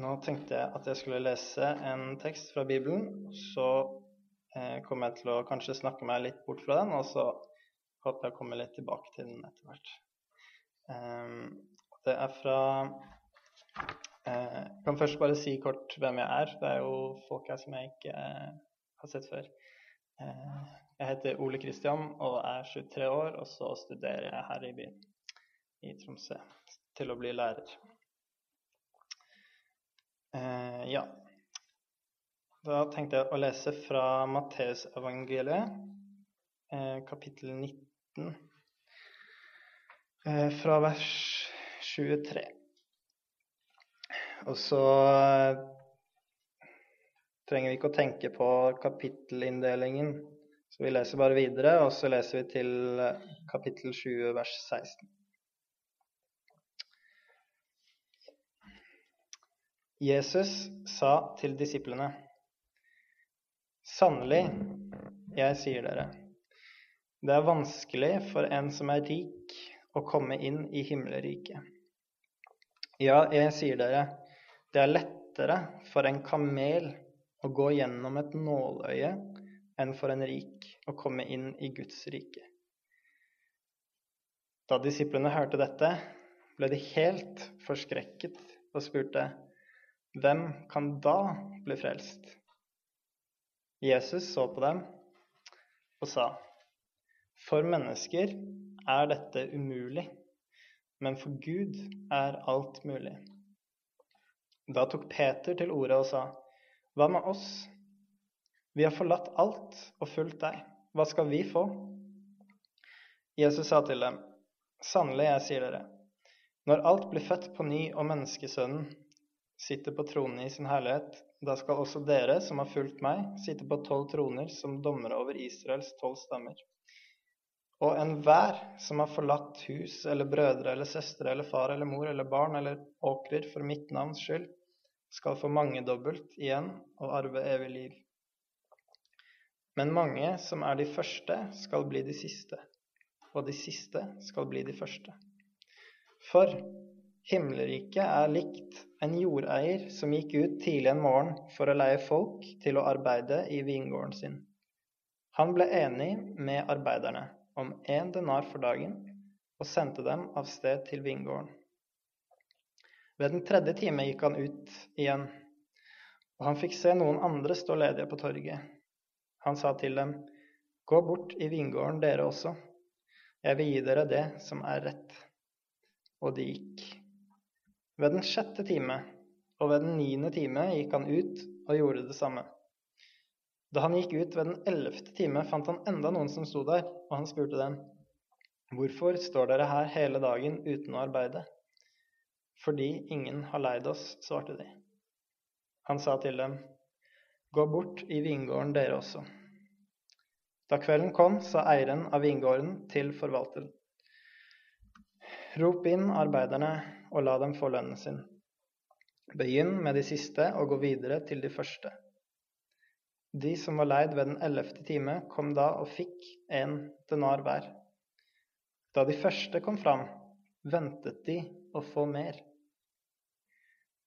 Nå tenkte jeg at jeg skulle lese en tekst fra Bibelen. Så eh, kommer jeg til å kanskje snakke meg litt bort fra den, og så håper jeg å komme litt tilbake til den etter hvert. Eh, det er fra eh, Jeg kan først bare si kort hvem jeg er. Det er jo folk her som jeg ikke eh, har sett før. Eh, jeg heter Ole Kristian og er 23 år, og så studerer jeg her i byen i Tromsø til å bli lærer. Eh, ja. Da tenkte jeg å lese fra Matteusevangeliet, eh, kapittel 19, eh, fra vers 23. Og så eh, trenger vi ikke å tenke på kapittelinndelingen, så vi leser bare videre, og så leser vi til eh, kapittel 20, vers 16. Jesus sa til disiplene.: Sannelig, jeg sier dere, det er vanskelig for en som er rik, å komme inn i himmelriket. Ja, jeg sier dere, det er lettere for en kamel å gå gjennom et nåløye enn for en rik å komme inn i Guds rike. Da disiplene hørte dette, ble de helt forskrekket og spurte:" Hvem kan da bli frelst? Jesus så på dem og sa, For mennesker er dette umulig, men for Gud er alt mulig. Da tok Peter til orde og sa, Hva med oss? Vi har forlatt alt og fulgt deg. Hva skal vi få? Jesus sa til dem, Sannelig, jeg sier dere, når alt blir født på ny og menneskesønnen sitter på tronen i sin herlighet, da skal også dere som har fulgt meg, sitte på tolv troner som dommere over Israels tolv stammer. Og enhver som har forlatt hus eller brødre eller søstre eller far eller mor eller barn eller åkrer for mitt navns skyld, skal få mangedobbelt igjen og arve evig liv. Men mange som er de første, skal bli de siste, og de siste skal bli de første. For Himmelriket er likt en jordeier som gikk ut tidlig en morgen for å leie folk til å arbeide i vingården sin. Han ble enig med arbeiderne om én denar for dagen og sendte dem av sted til vingården. Ved den tredje time gikk han ut igjen, og han fikk se noen andre stå ledige på torget. Han sa til dem, Gå bort i vingården dere også, jeg vil gi dere det som er rett. Og de gikk. Ved den sjette time og ved den niende time gikk han ut og gjorde det samme. Da han gikk ut ved den ellevte time, fant han enda noen som sto der, og han spurte dem, Hvorfor står dere her hele dagen uten å arbeide? Fordi ingen har leid oss, svarte de. Han sa til dem, Gå bort i vingården dere også. Da kvelden kom, sa eieren av vingården til forvalteren, Rop inn arbeiderne og la dem få lønnen sin. Begynn med de siste og gå videre til de første. De som var leid ved den ellevte time, kom da og fikk en denar hver. Da de første kom fram, ventet de å få mer.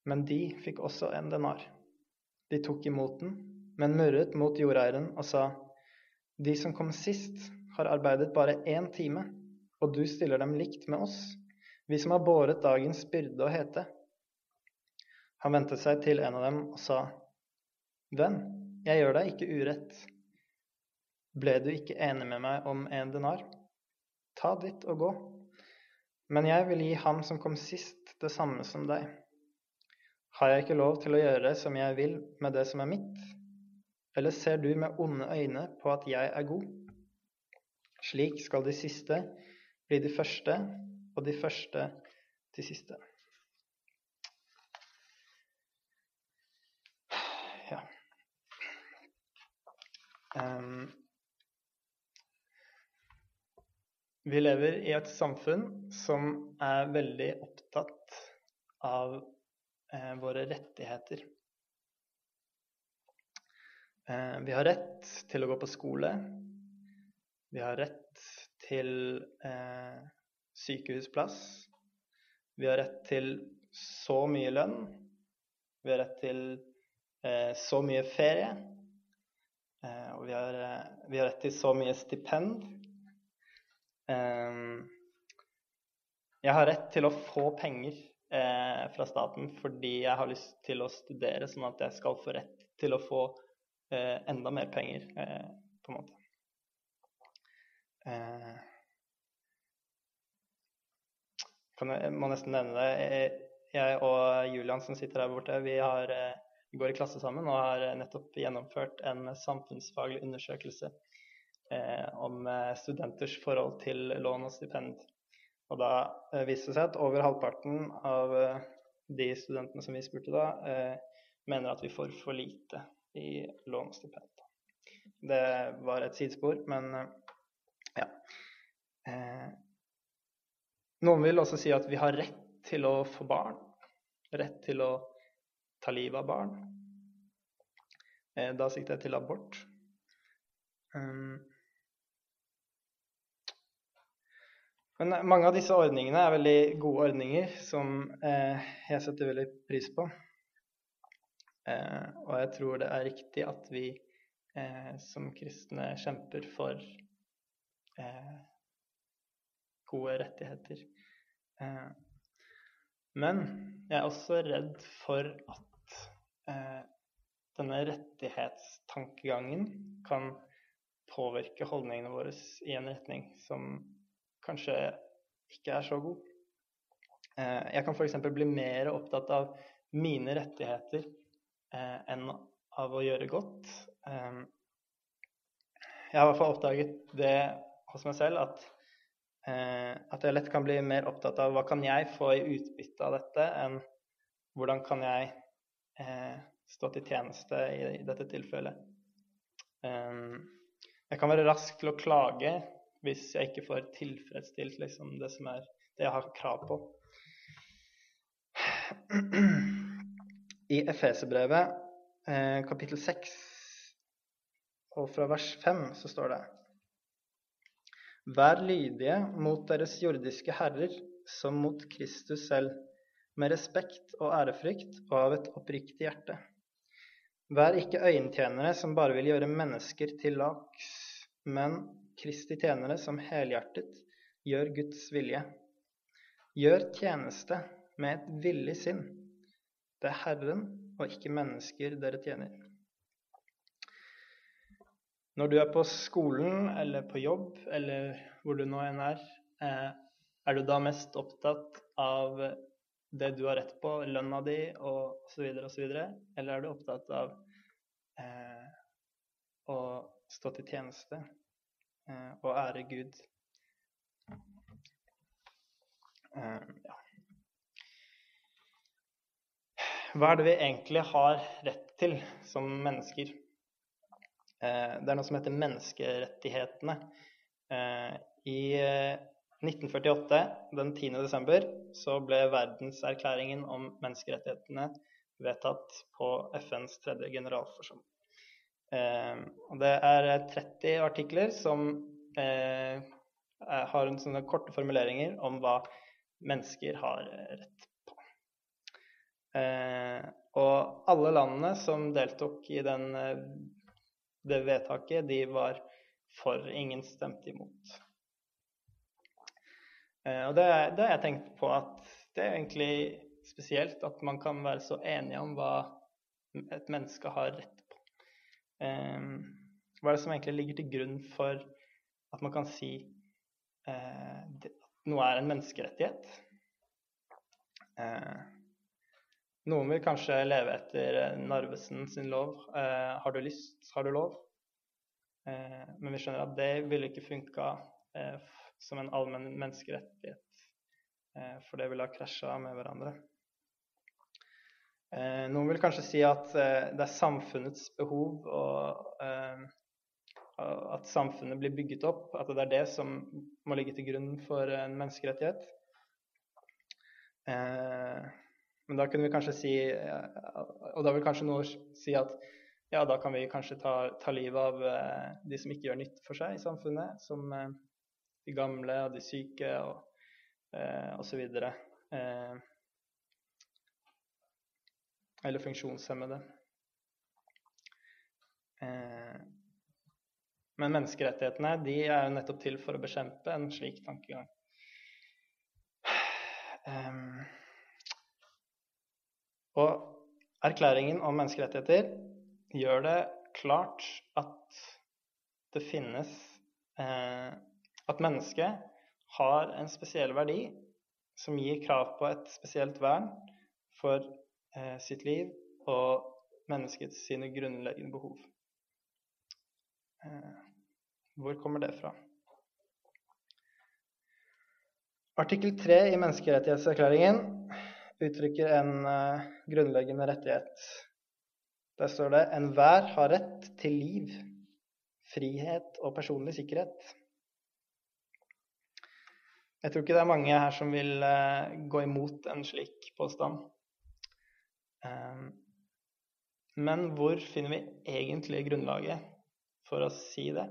Men de fikk også en denar. De tok imot den, men murret mot jordeieren og sa, De som kom sist, har arbeidet bare én time, og du stiller dem likt med oss vi som har båret dagens byrde og hete. Han vendte seg til en av dem og sa, Venn, jeg gjør deg ikke urett. Ble du ikke enig med meg om en denar? Ta ditt og gå. Men jeg vil gi ham som kom sist, det samme som deg. Har jeg ikke lov til å gjøre som jeg vil med det som er mitt? Eller ser du med onde øyne på at jeg er god? Slik skal de siste bli de første, og de første til siste. Ja. Um, vi lever i et samfunn som er veldig opptatt av eh, våre rettigheter. Eh, vi har rett til å gå på skole. Vi har rett til eh, sykehusplass. Vi har rett til så mye lønn. Vi har rett til eh, så mye ferie. Eh, og vi har, eh, vi har, rett til så mye stipend. Eh, jeg har rett til å få penger eh, fra staten fordi jeg har lyst til å studere, sånn at jeg skal få rett til å få eh, enda mer penger, på en måte. Jeg må nesten nevne det. Jeg og Julian som sitter der borte, vi, har, vi går i klasse sammen og har nettopp gjennomført en samfunnsfaglig undersøkelse eh, om studenters forhold til lån og stipend. Og da eh, viste det seg at over halvparten av eh, de studentene som vi spurte da, eh, mener at vi får for lite i lån og stipend. Det var et sidespor, men eh, ja. Eh, noen vil også si at vi har rett til å få barn. Rett til å ta livet av barn. Eh, da sikter jeg til abort. Um, men mange av disse ordningene er veldig gode ordninger som eh, jeg setter veldig pris på. Eh, og jeg tror det er riktig at vi eh, som kristne kjemper for eh, gode rettigheter. Eh, men jeg er også redd for at eh, denne rettighetstankegangen kan påvirke holdningene våre i en retning som kanskje ikke er så god. Eh, jeg kan f.eks. bli mer opptatt av mine rettigheter enn av å gjøre godt. Jeg har i hvert fall oppdaget det hos meg selv at at jeg lett kan bli mer opptatt av hva kan jeg få i utbytte av dette, enn hvordan kan jeg eh, stå til tjeneste i, dette tilfellet. Um, jeg kan være rask til å klage hvis jeg ikke får tilfredsstilt liksom, det som er det jeg har krav på. I Efeserbrevet eh, kapittel 6 og fra vers 5 så står det Vær lydige mot deres jordiske herrer som mot Kristus selv, med respekt og ærefrykt og av et oppriktig hjerte. Vær ikke øyentjenere som bare vil gjøre mennesker til laks, men Kristi tjenere som helhjertet gjør Guds vilje. Gjør tjeneste med et villig sinn. Det er Herren og ikke mennesker dere tjener. Når du er på skolen eller på jobb eller hvor du nå enn er, eh, er du da mest opptatt av det du har rett på, lønna di og osv., osv., eller er du opptatt av eh, å stå til tjeneste eh, og ære Gud? Eh, ja. Hva er det vi egentlig har rett til som mennesker? Eh, det er noe som heter menneskerettighetene. Eh, I 1948, eh, den 10. desember, så ble verdenserklæringen om menneskerettighetene vedtatt på FNs tredje generalforsamling. Det er 30 artikler som har sånne korte formuleringer om hva mennesker har rett på. Og alle landene som deltok i den det vedtaket, de var for. Ingen stemte imot. Eh, og det, det har jeg tenkt på at det er egentlig spesielt at man kan være så enige om hva et menneske har rett på. Eh, hva er det som egentlig ligger til grunn for at man kan si eh, at noe er en menneskerettighet? Noen vil kanskje leve etter eh, Narvesen sin lov. Eh, har du lyst, har du lov. Eh, men vi skjønner at det ville ikke funka eh, som en allmenn menneskerettighet. Eh, for det ville ha krasja med hverandre. Eh, noen vil kanskje si at det er samfunnets behov og at samfunnet blir bygget opp, at det er det som må ligge til grunn for en menneskerettighet. Eh, men da kunne vi kanskje si Og da vil kanskje noen si at ja, da kan vi kanskje ta, ta livet av eh, de som ikke gjør nytte for seg i samfunnet, som eh, de gamle og de syke og eh, osv. Eh, eller funksjonshemmede. Eh, men menneskerettighetene de er jo nettopp til for å bekjempe en slik tankegang. Um, og erklæringen om menneskerettigheter gjør det klart at det finnes eh, At mennesket har en spesiell verdi som gir krav på et spesielt vern for eh, sitt liv og menneskets sine grunnleggende behov. Eh, hvor kommer det fra? Artikkel 3 i menneskerettighetserklæringen uttrykker en uh, grunnleggende rettighet. Der står det 'enhver har rett til liv, frihet og personlig sikkerhet'. Jeg tror ikke det er mange her som vil uh, gå imot en slik påstand. Um, men hvor finner vi egentlig grunnlaget for å si det?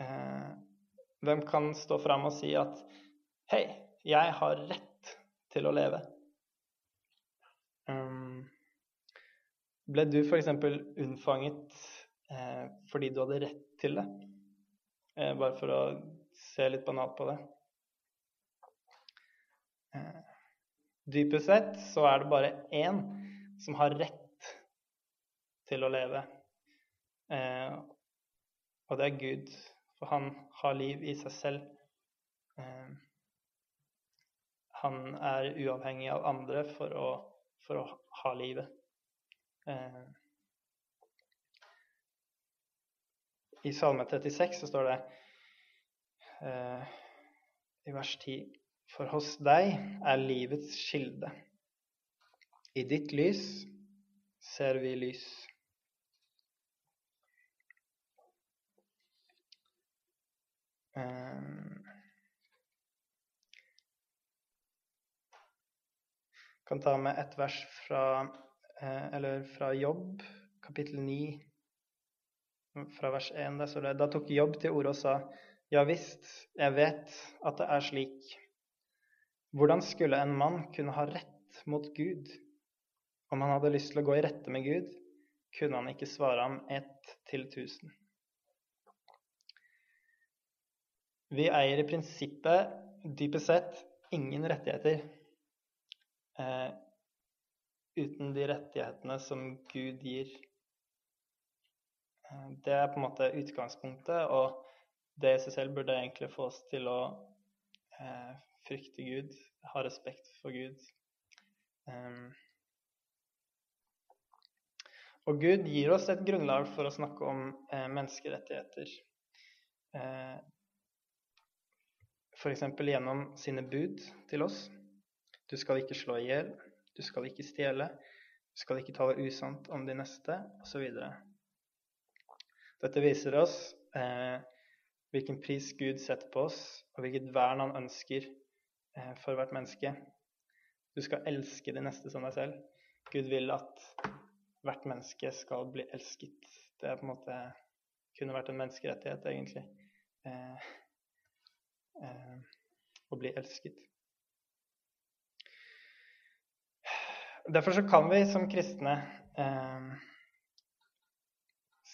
Uh, hvem kan stå fram og si at 'hei, jeg har rett til å leve'? Um, ble du f.eks. unnfanget eh, fordi du hadde rett til det? Eh, bare for å se litt banalt på det. Eh, dypest sett så er det bare én som har rett til å leve. Eh, og det er Gud, for han har liv i seg selv. Eh, han er uavhengig av andre for å, for å ha livet. Eh, I Salme 36 så står det eh, i vers 10 For hos deg er livets kilde. I ditt lys ser vi lys. Um, kan ta med et vers fra Eh, eller fra Jobb, kapittel 9, fra vers 1. Der står det Da tok Jobb til orde og sa, Ja visst, jeg vet at det er slik. Hvordan skulle en mann kunne ha rett mot Gud? Om han hadde lyst til å gå i rette med Gud, kunne han ikke svare ham ett til tusen. Vi eier i prinsippet dypest sett ingen rettigheter. Eh, uten de rettighetene som Gud gir. Eh, det er på en måte utgangspunktet, og det i seg selv burde egentlig få oss til å eh, frykte Gud, ha respekt for Gud. Um, og Gud gir oss et grunnlag for å snakke om eh, menneskerettigheter. Eh, F.eks. gjennom sine bud til oss. Du skal ikke slå i hjel. Du skal ikke stjele. Du skal ikke tale usant om de neste, osv. Dette viser oss eh, hvilken pris Gud setter på oss, og hvilket vern han ønsker eh, for hvert menneske. Du skal elske de neste som deg selv. Gud vil at hvert menneske skal bli elsket. Det er på en måte kunne vært en menneskerettighet, egentlig. Eh, eh, å bli elsket. Derfor så kan vi som kristne, eh,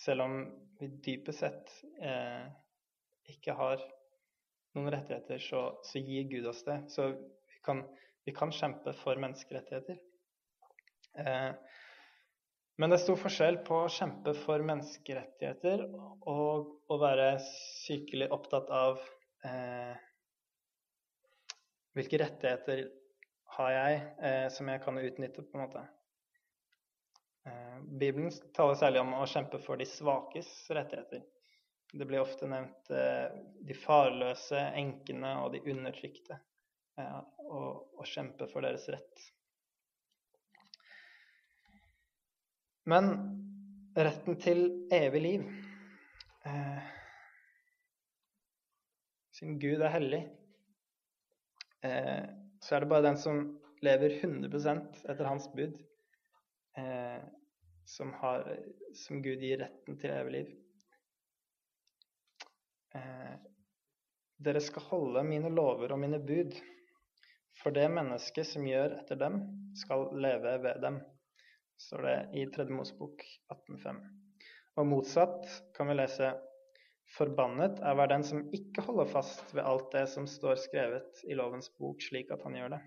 selv om vi dypest sett eh, ikke har noen rettigheter, så, så, gir Gud oss det. Så vi kan, vi kan kjempe for menneskerettigheter. Eh, men det er stor forskjell på å kjempe for menneskerettigheter og å være sykelig opptatt av eh, hvilke rettigheter har jeg eh, som jeg kan utnytte, på en måte. Eh, Bibelen taler særlig om å kjempe for de svakes rettigheter. Det blir ofte nevnt eh, de farløse, enkene og de undertrykte. Og, kjempe for deres rett. Men retten til evig liv eh, Siden Gud er hellig, eh, så er det bare den som lever 100% etter hans bud, eh, som, har, som, Gud gir retten til evig liv. Eh, dere skal holde mine lover og mine bud, for det mennesket som gjør etter dem, skal leve ved dem. står det i Tredje Mosebok 18,5. Og motsatt kan vi lese Forbannet er hver den som ikke holder fast ved alt det som står skrevet i lovens bok, slik at han gjør det.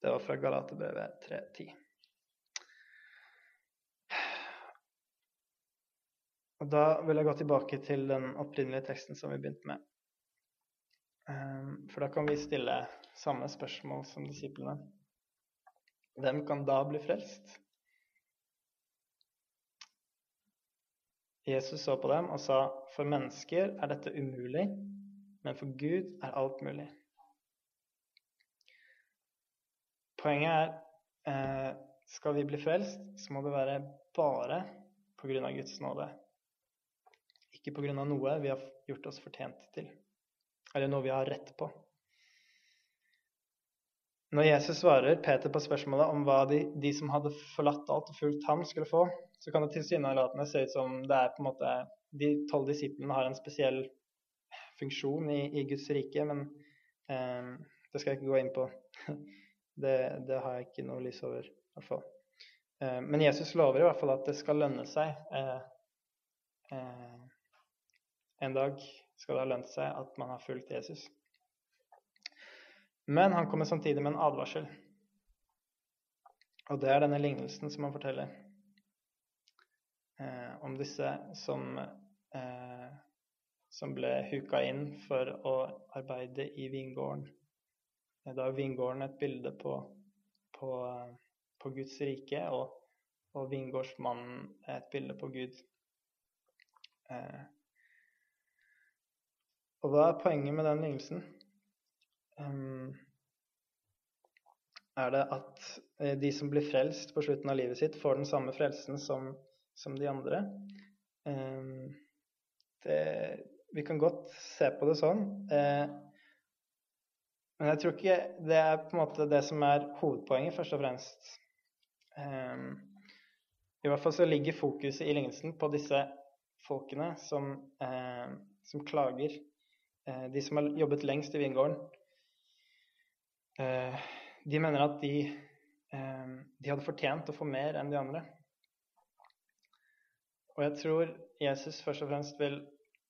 Det var fra Galaterbrevet 3.10. Og Da vil jeg gå tilbake til den opprinnelige teksten som vi begynte med. Ehm, for da kan vi stille samme spørsmål som disiplene. Hvem kan da bli frelst? Jesus så på dem og sa, for mennesker er dette umulig, men for Gud er alt mulig. Poenget er eh, skal vi bli frelst, så må det være bare pga. Guds nåde. Ikke pga. noe vi har gjort oss fortjent til, eller noe vi har rett på. Når Jesus svarer Peter på spørsmålet om hva de, de som hadde forlatt alt og fulgt ham, skulle få, så kan det tilsynelatende se ut som det er på en måte de tolv disiplene har en spesiell funksjon i, i Guds rike, men eh, det skal jeg ikke gå inn på. Det, det har jeg ikke noe lys over, i hvert fall. Eh, men Jesus lover i hvert fall at det skal lønne seg. Eh, eh en dag skal det ha lønt seg at man har fulgt Jesus. Men han kommer samtidig med en advarsel. Og det er denne lignelsen som han forteller om disse som, eh, som ble huka inn for å arbeide i vingården. Da er vingården et bilde på, på, på Guds rike, og, og vingårdsmannen er et bilde på Gud. Eh, og hva er poenget med den lignelsen? Um, er det at eh, de som blir frelst på slutten av livet sitt, får den samme frelsen som som de andre. Ehm, det, vi kan godt se på det sånn. Eh, men jeg tror ikke det er på en måte det som er hovedpoenget, først og fremst. Ehm, I hvert fall så ligger fokuset i lignelsen på disse folkene som, eh, som klager. Eh, de som har jobbet lengst i vingården. De mener at de, de hadde fortjent å få mer enn de andre. Og jeg tror Jesus først og fremst vil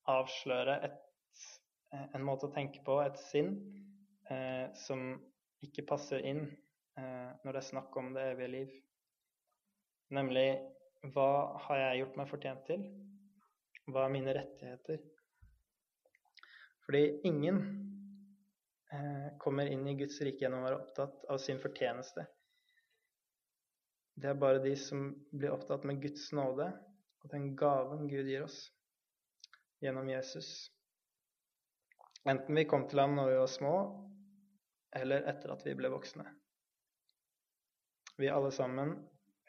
avsløre et, eh, en måte å tenke på, et sinn, eh, som ikke passer inn eh, når det er snakk om det evige liv. Nemlig hva har jeg gjort meg fortjent til? Hva er mine rettigheter? Fordi ingen eh, kommer inn i Guds rike gjennom å være opptatt av sin fortjeneste. Det er bare de som blir opptatt med Guds nåde og den gaven Gud gir oss gjennom Jesus. Enten vi kom til ham når vi var små, eller etter at vi ble voksne. Vi er alle sammen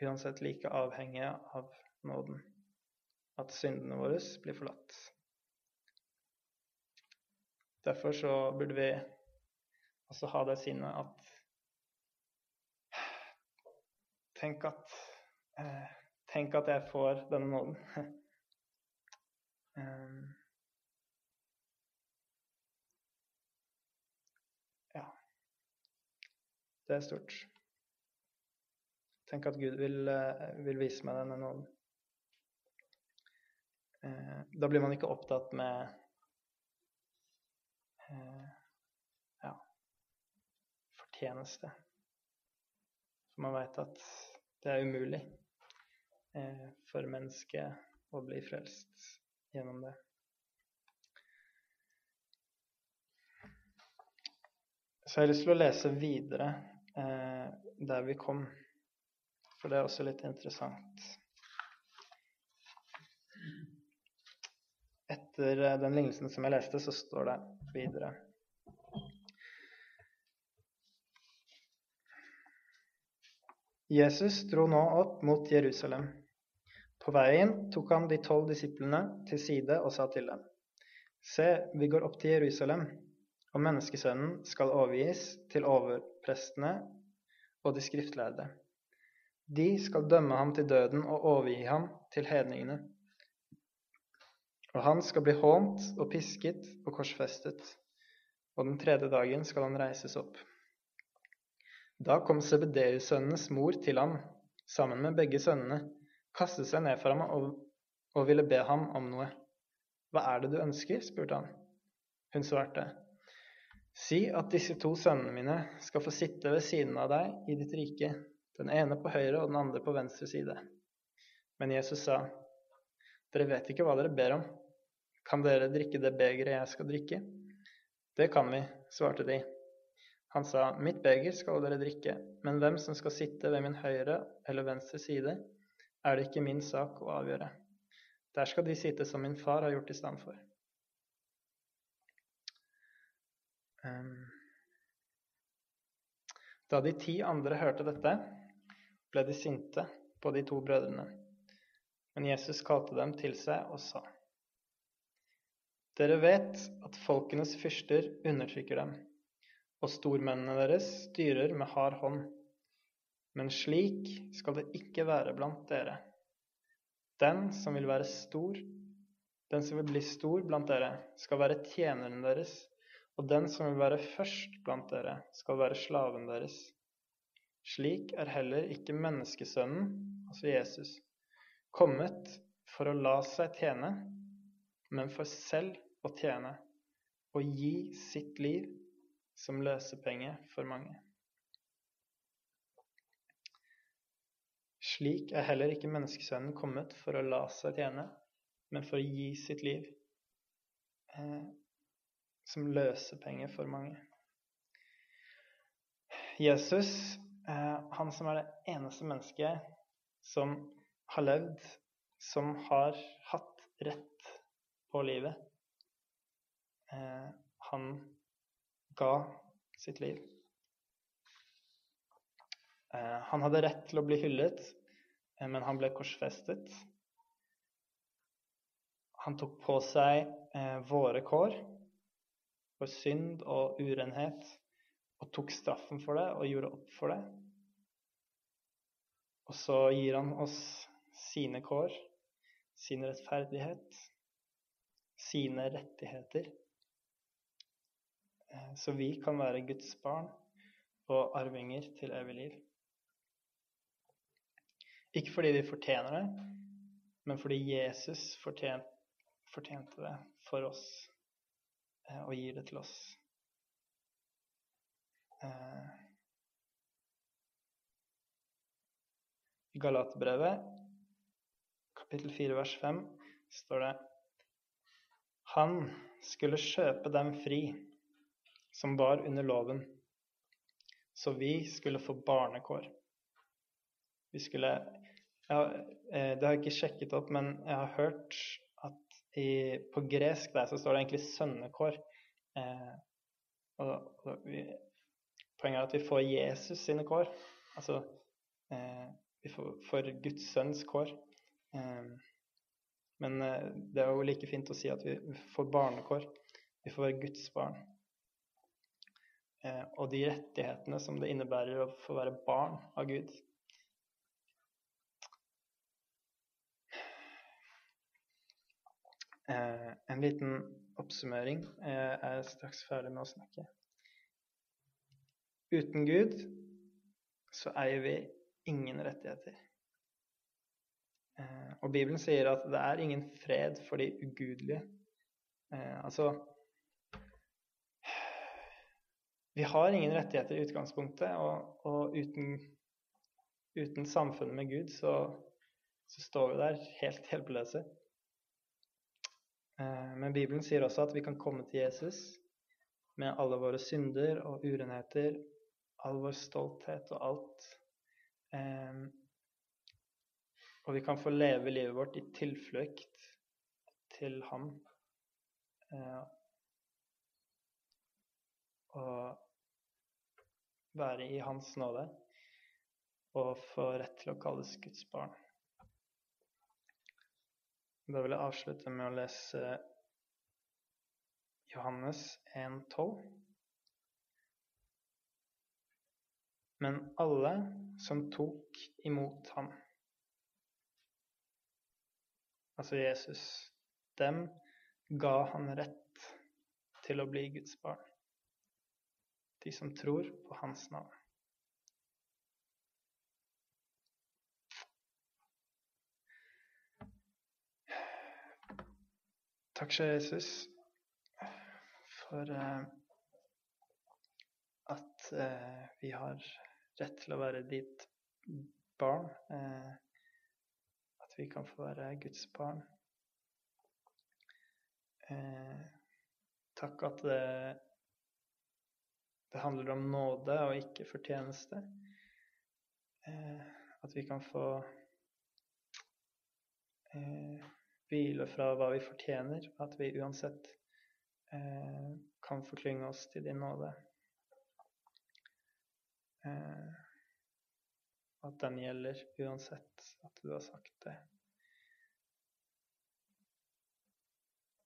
uansett like avhengige av nåden, at syndene våre blir forlatt. Derfor så burde vi også ha det sinnet at Tenk at eh, Tenk at jeg får denne nåden. Ehm. ja. Det er stort. Tenk at Gud vil, eh, vil vise meg denne nåden. Eh, da blir man ikke opptatt med eh, ja, fortjeneste. For man veit at det er umulig. Eh, for mennesket å bli frelst gjennom det. Så jeg har lyst til å lese videre eh, der vi kom, for det er også litt interessant. Etter eh, den lignelsen som jeg leste, så står det videre. Jesus dro nå opp mot Jerusalem. På veien tok han de tolv disiplene til side og sa til dem.: Se, vi går opp til Jerusalem, og menneskesønnen skal overgis til overprestene og de skriftlærde. De skal dømme ham til døden og overgi ham til hedningene. Og han skal bli hånt og pisket og korsfestet, og den tredje dagen skal han reises opp. Da kom Sebedeus-sønnenes mor til ham sammen med begge sønnene, kastet seg ned for ham og, og ville be ham om noe. Hva er det du ønsker? spurte han. Hun svarte, Si at disse to sønnene mine skal få sitte ved siden av deg i ditt rike, den ene på høyre og den andre på venstre side. Men Jesus sa, Dere vet ikke hva dere ber om. Kan dere drikke det begeret jeg skal drikke? Det kan vi, svarte de. Han sa, Mitt beger skal dere drikke, men hvem som skal sitte ved min høyre eller venstre side, er det ikke min sak å avgjøre. Der skal de sitte som min far har gjort i stand for. Ehm. Da de ti andre hørte dette, ble de sinte på de to brødrene. Men Jesus kalte dem til seg og sa, Dere vet at folkenes fyrster undertrykker dem, og stormennene deres styrer med hard hånd. Men slik skal det ikke være blant dere. Den som vil være stor, den som vil bli stor blant dere, skal være tjeneren deres, og den som vil være først blant dere, skal være slaven deres. Slik er heller ikke menneskesønnen, altså Jesus, kommet for å la seg tjene, men for selv å tjene og gi sitt liv som løsepenge for mange. Slik er heller ikke menneskesønnen kommet for å la seg tjene, men for å gi sitt liv eh, som løsepenger for mange. Jesus, eh, han som er det eneste mennesket som har levd, som har hatt rett på livet, eh, han ga sitt liv. Eh, han hadde rett til å bli hyllet, men han ble korsfestet. Han tok på seg eh, våre kår, for synd og urenhet, og tok straffen for det og gjorde opp for det. Og så gir han oss sine kår, sin rettferdighet, sine rettigheter, så vi kan være Guds barn og arvinger til evig liv. Ikke fordi vi fortjener det, men fordi Jesus fortjent, fortjente det for oss eh, og gir det til oss. Eh, I Galaterbrevet, kapittel 4, vers 5, står det Han skulle kjøpe dem fri som var under loven, så vi skulle få barnekår. Vi skulle ja, eh, Det har jeg ikke sjekket opp, men jeg har hørt at i, på gresk der så står det egentlig sønnekår. Eh, og, og vi, poenget er at vi får Jesus sine kår. Altså eh, vi får, får, Guds sønns kår. Eh, men eh, det er jo like fint å si at vi får barnekår. Vi får være Guds barn. Eh, og de rettighetene som det innebærer å få være barn av Gud. Eh, en liten oppsummering. Jeg er straks ferdig med å snakke. Uten Gud så eier vi ingen rettigheter. Eh, og Bibelen sier at det er ingen fred for de ugudelige. Eh, altså Vi har ingen rettigheter i utgangspunktet, og, og uten, uten, samfunnet med Gud så, så står vi der helt hjelpeløse. Eh, men Bibelen sier også at vi kan komme til Jesus med alle våre synder og urenheter, all vår stolthet og alt. Eh, og vi kan få leve livet vårt i tilflukt til Ham. Eh, og være i Hans nåde og få rett til å kalles Guds barn. Da vil jeg avslutte med å lese Johannes 1,12. Men alle som tok imot ham, altså Jesus, dem ga han rett til å bli Guds barn. De som tror på hans navn. Takk, kjære Jesus, for uh, at uh, vi har rett til å være ditt barn. Uh, at vi kan få være Guds barn. takk at det, det, handler om nåde og ikke fortjeneste. at vi kan få hvile fra hva vi fortjener, at vi uansett eh, kan forklynge oss til din nåde. Eh, at den gjelder uansett at du har sagt det.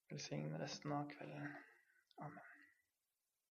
Velsign resten av kvelden. Amen.